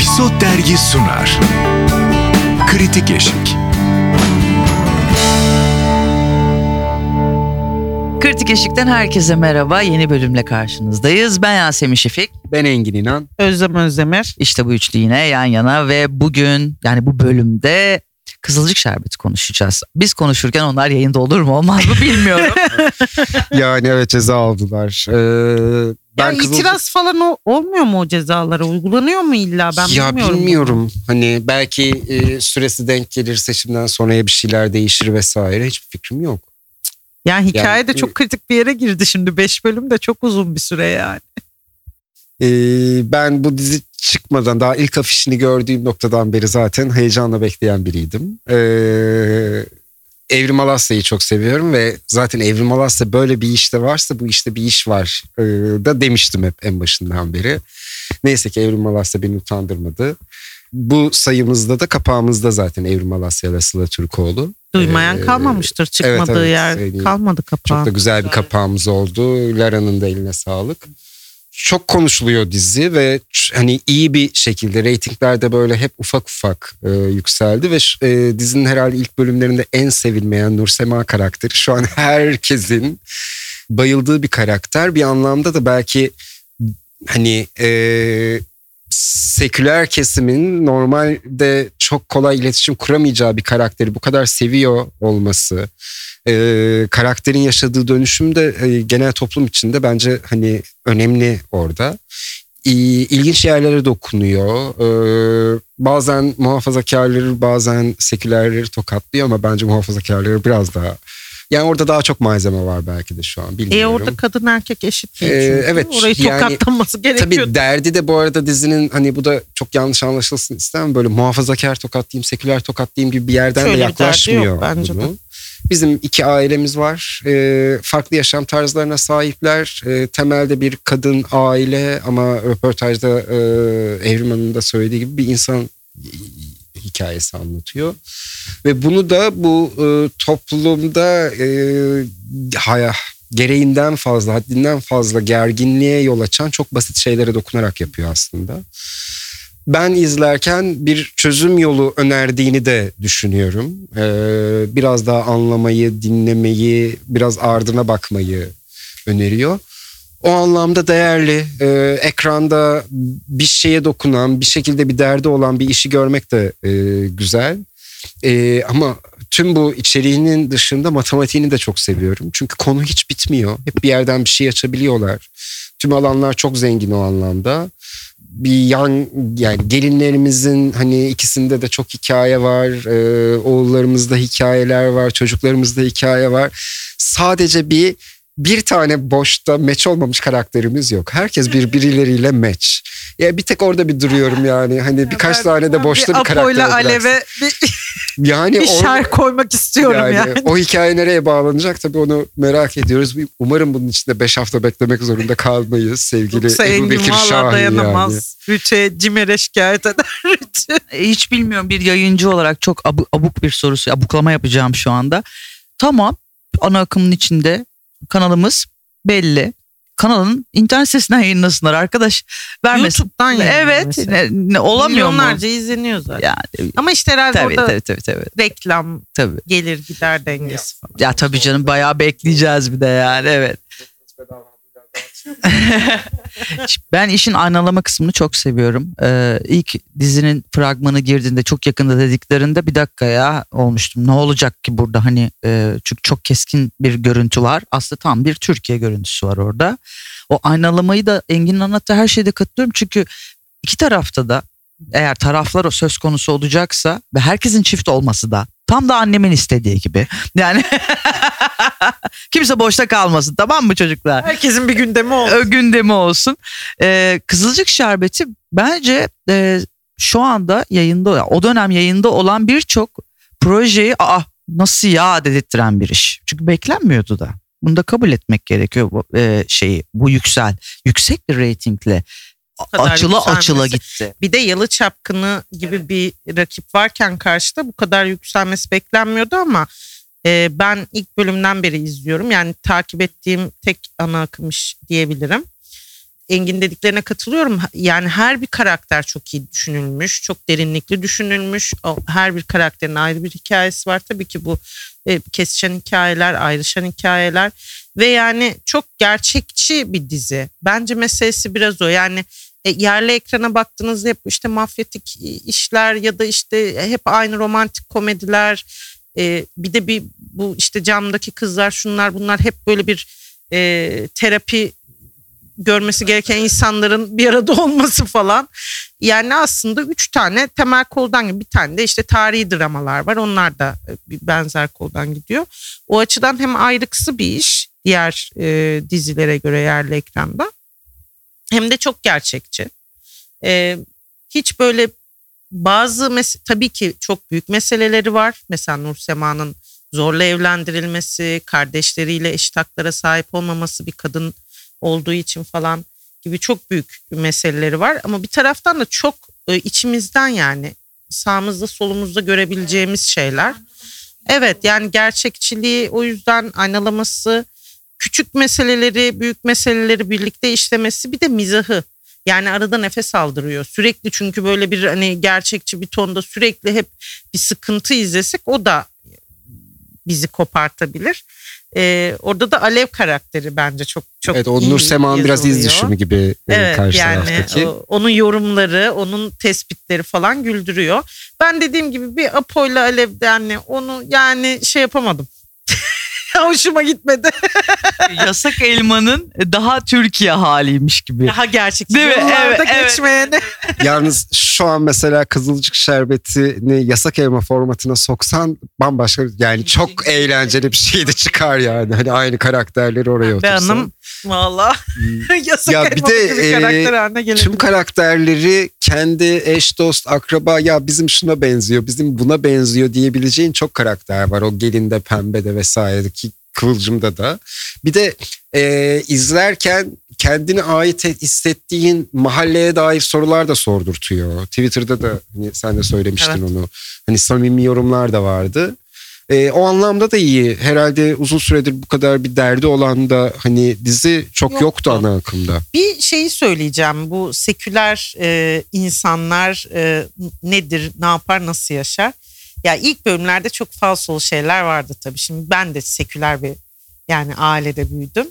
Episod Dergi sunar. Kritik Eşik. Kritik Eşik'ten herkese merhaba. Yeni bölümle karşınızdayız. Ben Yasemin Şefik. Ben Engin İnan. Özlem Özdemir. İşte bu üçlü yine yan yana ve bugün yani bu bölümde Kızılcık Şerbeti konuşacağız. Biz konuşurken onlar yayında olur mu olmaz mı bilmiyorum. Yani evet ceza aldılar. Ee, ben yani Kızılcık- itiraz falan o- olmuyor mu o cezalara? Uygulanıyor mu illa? Ben ya bilmiyorum. bilmiyorum. Hani belki e, süresi denk gelir seçimden sonraya bir şeyler değişir vesaire. Hiçbir fikrim yok. Yani hikaye de Yani- çok kritik bir yere girdi şimdi. Beş bölüm de çok uzun bir süre yani. Ee, ben bu dizi çıkmadan daha ilk afişini gördüğüm noktadan beri zaten heyecanla bekleyen biriydim. Ee, Evrim Alasya'yı çok seviyorum ve zaten Evrim Alasya böyle bir işte varsa bu işte bir iş var ee, da demiştim hep en başından beri. Neyse ki Evrim Alasya beni utandırmadı. Bu sayımızda da kapağımızda zaten Evrim Alasya ve Sıla Türkoğlu. Duymayan Ee, kalmamıştır. Çıkmadığı evet, yer söyleyeyim. kalmadı kapağın. Çok da güzel bir kapağımız oldu. Lara'nın da eline sağlık. Çok konuşuluyor dizi ve hani iyi bir şekilde reytinglerde böyle hep ufak ufak e, yükseldi ve e, dizinin herhalde ilk bölümlerinde en sevilmeyen Nursema karakteri şu an herkesin bayıldığı bir karakter. Bir anlamda da belki hani e, seküler kesimin normalde çok kolay iletişim kuramayacağı bir karakteri bu kadar seviyor olması e, karakterin yaşadığı dönüşüm de e, genel toplum içinde bence hani önemli orada. İ- İlginç yerlere dokunuyor. E, bazen muhafazakarları bazen sekülerleri tokatlıyor ama bence muhafazakarları biraz daha yani orada daha çok malzeme var belki de şu an E bilmiyorum. orada kadın erkek eşit değil Ee, çünkü. evet, Orayı yani- tokatlaması gerekiyor. Tabii derdi de bu arada dizinin hani bu da çok yanlış anlaşılsın istemem böyle muhafazakar tokatlayayım, seküler tokatlayayım gibi bir yerden Şöyle de bir derdi yaklaşmıyor yok bence bunu. de. Bizim iki ailemiz var. Ee, farklı yaşam tarzlarına sahipler. Ee, temelde bir kadın aile ama röportajda e, Evrim Hanım'ın da söylediği gibi bir insan hikayesi anlatıyor. Ve bunu da bu e, toplumda e, haya, gereğinden fazla, haddinden fazla gerginliğe yol açan çok basit şeylere dokunarak yapıyor aslında. Ben izlerken bir çözüm yolu önerdiğini de düşünüyorum. Ee, biraz daha anlamayı, dinlemeyi, biraz ardına bakmayı öneriyor. O anlamda değerli. Ee, ekranda bir şeye dokunan, bir şekilde bir derdi olan bir işi görmek de e, güzel. Ee, ama tüm bu içeriğinin dışında matematiğini de çok seviyorum. Çünkü konu hiç bitmiyor. Hep bir yerden bir şey açabiliyorlar. Tüm alanlar çok zengin o anlamda. Bir yan yani gelinlerimizin hani ikisinde de çok hikaye var. Ee, oğullarımızda hikayeler var. Çocuklarımızda hikaye var. Sadece bir bir tane boşta meç olmamış karakterimiz yok. Herkes birbirleriyle meç. Ya bir tek orada bir duruyorum yani. Hani birkaç Ben- tane de boşta bir, bir karakter. Apo'yla. Alev'e bir, Yani bir şer koymak istiyorum yani. O hikaye nereye bağlanacak tabii onu merak ediyoruz. Umarım bunun içinde 5 hafta beklemek zorunda kalmayız sevgili Yoksa Ebu Bekir Şahin dayanamaz. yani. Rüçe Cimer'e şikayet eder. Rüçe. Hiç bilmiyorum bir yayıncı olarak çok abu- abuk bir sorusu, abuklama yapacağım şu anda. Tamam ana akımın içinde kanalımız belli. Kanalın internet sitesinden yayınlasınlar arkadaş. Vermesin. YouTube'dan Evet ne, ne, olamıyor mu? Milyonlarca izleniyor zaten. Yani, Ama işte herhalde tabii, orada tabii tabii tabii reklam tabii. gelir gider dengesi falan. Ya tabii canım bayağı bekleyeceğiz bir de yani evet. ben işin aynalama kısmını çok seviyorum. Ee, ilk dizinin fragmanı girdiğinde çok yakında dediklerinde bir dakika ya olmuştum. Ne olacak ki burada hani e, çünkü çok keskin bir görüntü var. Aslında tam bir Türkiye görüntüsü var orada. O aynalamayı da Engin'in anlattığı her şeyde katılıyorum. Çünkü iki tarafta da eğer taraflar o söz konusu olacaksa ve herkesin çift olması da tam da annemin istediği gibi. Yani kimse boşta kalmasın tamam mı çocuklar? Herkesin bir gündemi oldu. Ö, gündemi olsun. Ee, Kızılcık Şerbeti bence e, şu anda yayında o dönem yayında olan birçok projeyi aa nasıl ya dedirttiren bir iş. Çünkü beklenmiyordu da. Bunu da kabul etmek gerekiyor bu e, şeyi bu yüksel yüksek bir reytingle kadar açıla yükselmesi. açıla gitti. Bir de Yalı Çapkını gibi bir rakip varken karşıda bu kadar yükselmesi beklenmiyordu ama e, ben ilk bölümden beri izliyorum. Yani takip ettiğim tek ana akım iş diyebilirim. Engin dediklerine katılıyorum. Yani her bir karakter çok iyi düşünülmüş, çok derinlikli düşünülmüş. Her bir karakterin ayrı bir hikayesi var. Tabii ki bu e, kesişen hikayeler, ayrışan hikayeler ve yani çok gerçekçi bir dizi. Bence meselesi biraz o. Yani e, yerli ekrana baktığınızda hep işte mafyatik işler ya da işte hep aynı romantik komediler. E, bir de bir bu işte camdaki kızlar şunlar bunlar hep böyle bir e, terapi görmesi gereken insanların bir arada olması falan. Yani aslında üç tane temel koldan bir tane de işte tarihi dramalar var. Onlar da e, bir benzer koldan gidiyor. O açıdan hem ayrıksı bir iş diğer e, dizilere göre yerli ekranda hem de çok gerçekçi. E, hiç böyle bazı mes- tabii ki çok büyük meseleleri var. Mesela Nur Sema'nın zorla evlendirilmesi, kardeşleriyle eşit haklara sahip olmaması bir kadın olduğu için falan gibi çok büyük meseleleri var. Ama bir taraftan da çok e, içimizden yani sağımızda solumuzda görebileceğimiz şeyler. Evet yani gerçekçiliği o yüzden aynalaması, küçük meseleleri, büyük meseleleri birlikte işlemesi bir de mizahı. Yani arada nefes aldırıyor. Sürekli çünkü böyle bir hani gerçekçi bir tonda sürekli hep bir sıkıntı izlesek o da bizi kopartabilir. Ee, orada da Alev karakteri bence çok çok evet o iyi Nur Sema'nın biraz iz düşümü gibi e, Evet karşı yani taraftaki. onun yorumları, onun tespitleri falan güldürüyor. Ben dediğim gibi bir Apo'yla Alev'de yani onu yani şey yapamadım. Hoşuma gitmedi. Yasak elmanın daha Türkiye haliymiş gibi. Daha gerçekçi. Değil mi? Evet, evet. Yalnız şu an mesela Kızılcık Şerbeti'ni yasak elma formatına soksan bambaşka yani çok eğlenceli bir şey de çıkar yani. Hani aynı karakterleri oraya otursan. hanım valla Hmm. yasak Ya bir de, e, karakter. Tüm karakterleri kendi eş dost akraba ya bizim şuna benziyor bizim buna benziyor diyebileceğin çok karakter var. O gelinde pembede vesairedeki kıvılcımda da. Bir de e, izlerken kendine ait et- hissettiğin mahalleye dair sorular da sordurtuyor. Twitter'da da hani sen de söylemiştin Evet. onu. Hani samimi yorumlar da vardı. E, o anlamda da iyi. Herhalde uzun süredir bu kadar bir derdi olan da hani dizi çok yoktu, Yoktu. ana akımda. Bir şeyi söyleyeceğim. Bu seküler e, insanlar e, nedir, ne yapar, nasıl yaşar? Ya ilk bölümlerde çok falsolu şeyler vardı tabii. Şimdi ben de seküler bir yani ailede büyüdüm.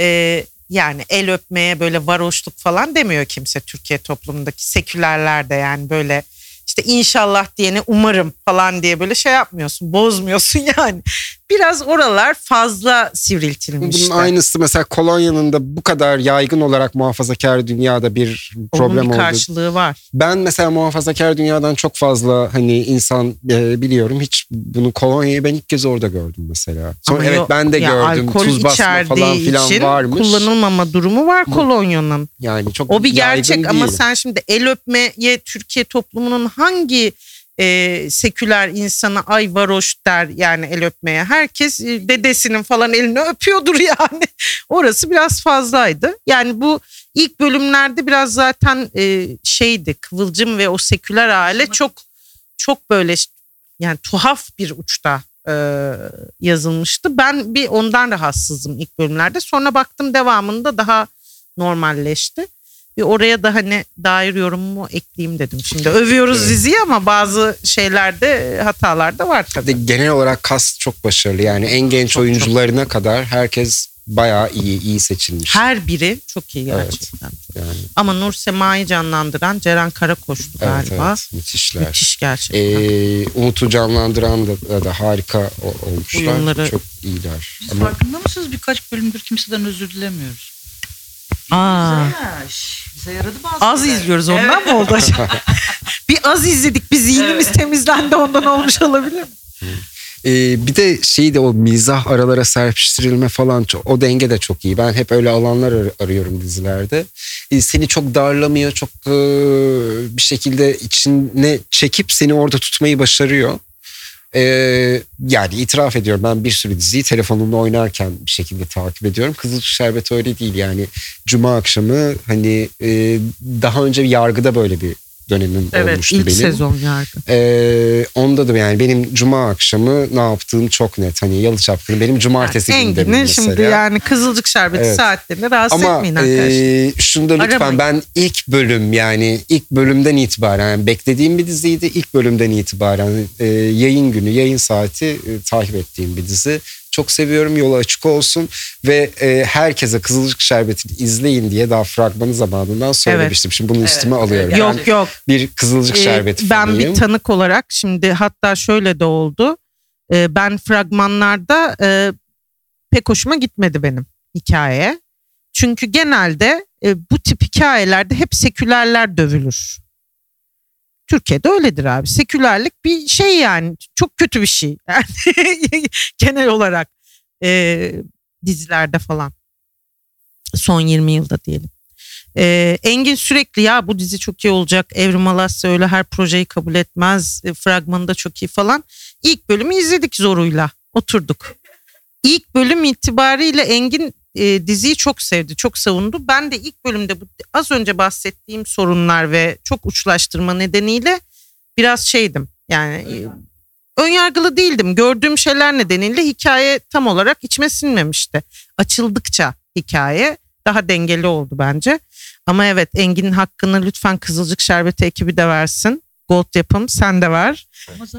E, yani el öpmeye böyle varoşluk falan demiyor kimse Türkiye toplumundaki sekülerlerde yani böyle işte inşallah diyene umarım falan diye böyle şey yapmıyorsun, bozmuyorsun yani. Biraz oralar fazla sivriltilmiş. Bunun aynısı mesela kolonyanın da bu kadar yaygın olarak muhafazakar dünyada bir problem Onun bir oldu. karşılığı var. Ben mesela muhafazakar dünyadan çok fazla hani insan e, biliyorum. Hiç bunu kolonyayı ben ilk kez orada gördüm mesela. Sonra Ama evet ben de gördüm. alkol Tuz basma falan filan için varmış. kullanılmama durumu var kolonyanın. Yani çok O bir gerçek ama değil. sen şimdi el öpmeye Türkiye toplumunun hangi e, seküler insana ay varoş der yani el öpmeye. Herkes e, dedesinin falan elini öpüyordur yani. Orası biraz fazlaydı. Yani bu ilk bölümlerde biraz zaten e, şeydi Kıvılcım ve o seküler aile çok çok böyle yani tuhaf bir uçta e, yazılmıştı. Ben bir ondan rahatsızım ilk bölümlerde. Sonra baktım devamında daha normalleşti. Bir oraya da hani dair yorumumu ekleyeyim dedim. Şimdi övüyoruz Evet. diziyi ama bazı şeylerde hatalar da var tabii. de genel olarak kas çok başarılı. Yani en genç Çok, oyuncularına kadar herkes bayağı iyi iyi seçilmiş. Her biri çok iyi Evet. gerçekten. Yani Ama Nur Sema'yı canlandıran Ceren Karakoç'tu evet galiba. evet müthişler. Müthiş gerçekten. Ee, Umut'u canlandıran da, da harika o- olmuşlar. Uyumları- Çok iyiler. Siz Ama farkında mısınız birkaç bölümdür kimseden özür dilemiyoruz. Aa. Güzel. Bize yaradı bazı Az şeyler. izliyoruz ondan mı oldu acaba? bir az izledik. Bir zihnimiz temizlendi ondan olmuş olabilir. Ee, bir de şey de o mizah aralara serpiştirilme falan o denge de çok iyi. Ben hep öyle alanlar ar- arıyorum dizilerde. Ee, seni çok darlamıyor, çok e, bir şekilde içine çekip seni orada tutmayı başarıyor. Ee, yani itiraf ediyorum ben bir sürü diziyi telefonumda oynarken bir şekilde takip ediyorum. Kızılcık Şerbeti öyle değil yani. Cuma akşamı hani e, daha önce yargıda böyle bir dönemim Evet olmuştu ilk benim. sezon yargı. Ee, onda da yani benim cuma akşamı ne yaptığım çok net. Hani yalı çapkını benim cumartesi Yani gündemim mesela. şimdi yani kızılcık şerbeti Evet. saatlerinde rahatsız Ama etmeyin arkadaşlar. e, şunu da lütfen Aramayın. ben ilk bölüm yani ilk bölümden itibaren yani beklediğim bir diziydi. İlk bölümden itibaren e, yayın günü, yayın saati e, takip ettiğim bir dizi. Çok seviyorum yolu açık olsun ve e, herkese Kızılcık Şerbeti'ni izleyin diye daha fragmanı zamanından söylemiştim. Şimdi bunu üstüme alıyorum. yok Ben yok. bir Kızılcık Ee, Şerbeti ben fanıyım. bir tanık olarak şimdi hatta şöyle de oldu. Ee, ben fragmanlarda e, pek hoşuma gitmedi benim hikaye. Çünkü genelde e, bu tip hikayelerde hep sekülerler dövülür. Türkiye'de öyledir abi. Sekülerlik bir şey yani çok kötü bir şey. Yani genel olarak e, dizilerde falan. Son 20 yılda diyelim. Ee, Engin sürekli ya bu dizi çok iyi olacak. Evrim Alasya öyle her projeyi kabul etmez. E, fragmanı da çok iyi falan. İlk bölümü izledik zoruyla. Oturduk. İlk bölüm itibariyle Engin e, diziyi çok sevdi. Çok savundu. Ben de ilk bölümde bu az önce bahsettiğim sorunlar ve çok uçlaştırma nedeniyle biraz şeydim. Yani e, önyargılı değildim. Gördüğüm şeyler nedeniyle hikaye tam olarak içime sinmemişti. Açıldıkça hikaye daha dengeli oldu bence. Ama evet Engin'in hakkını lütfen Kızılcık Şerbeti ekibi de versin. Gold yapım sen de ver.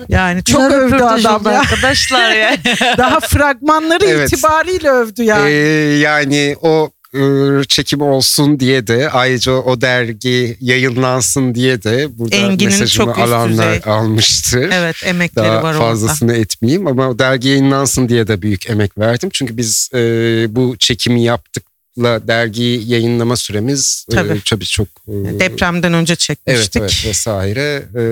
Yani çok Güzel övdü adam ya. arkadaşlar ya. Daha fragmanları Evet. itibariyle övdü Ee, yani. yani o e, çekim olsun diye de ayrıca o dergi yayınlansın diye de burada Engin'in mesajımı çok üst alanlar düzey. almıştır. evet emekleri Daha var fazlasını etmeyeyim ama o dergi yayınlansın diye de büyük emek verdim. Çünkü biz e, bu çekimi yaptıkla dergi yayınlama süremiz e, Tabii. tabii çok e. Depremden önce evet çekmiştik. evet vesaire e,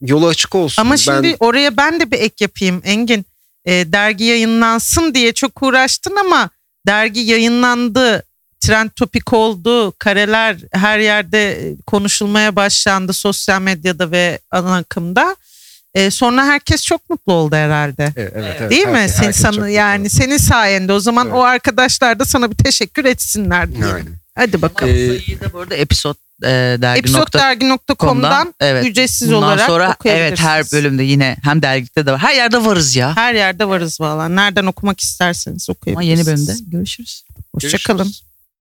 yolu açık olsun. Ama Ben- şimdi oraya ben de bir ek yapayım Engin. E, dergi yayınlansın diye çok uğraştın ama dergi yayınlandı. Trend topik oldu. Kareler her yerde e, konuşulmaya başlandı sosyal medyada ve ana akımda. E, sonra herkes çok mutlu oldu herhalde. Evet, evet, evet. Değil mi? Herkes- Sen, sana, yani senin sayende o zaman Evet. o arkadaşlar da sana bir teşekkür etsinler diyelim. Hadi bakalım. Ee, Sayıyı da bu arada episode e, dergi nokta Episoddergi.com'dan evet. ücretsiz Bundan olarak sonra evet her bölümde yine hem dergilikte de var. Her yerde varız ya. Her yerde varız valla. Nereden okumak isterseniz Ama okuyabilirsiniz. yeni bölümde görüşürüz. Hoşçakalın. Görüşürüz.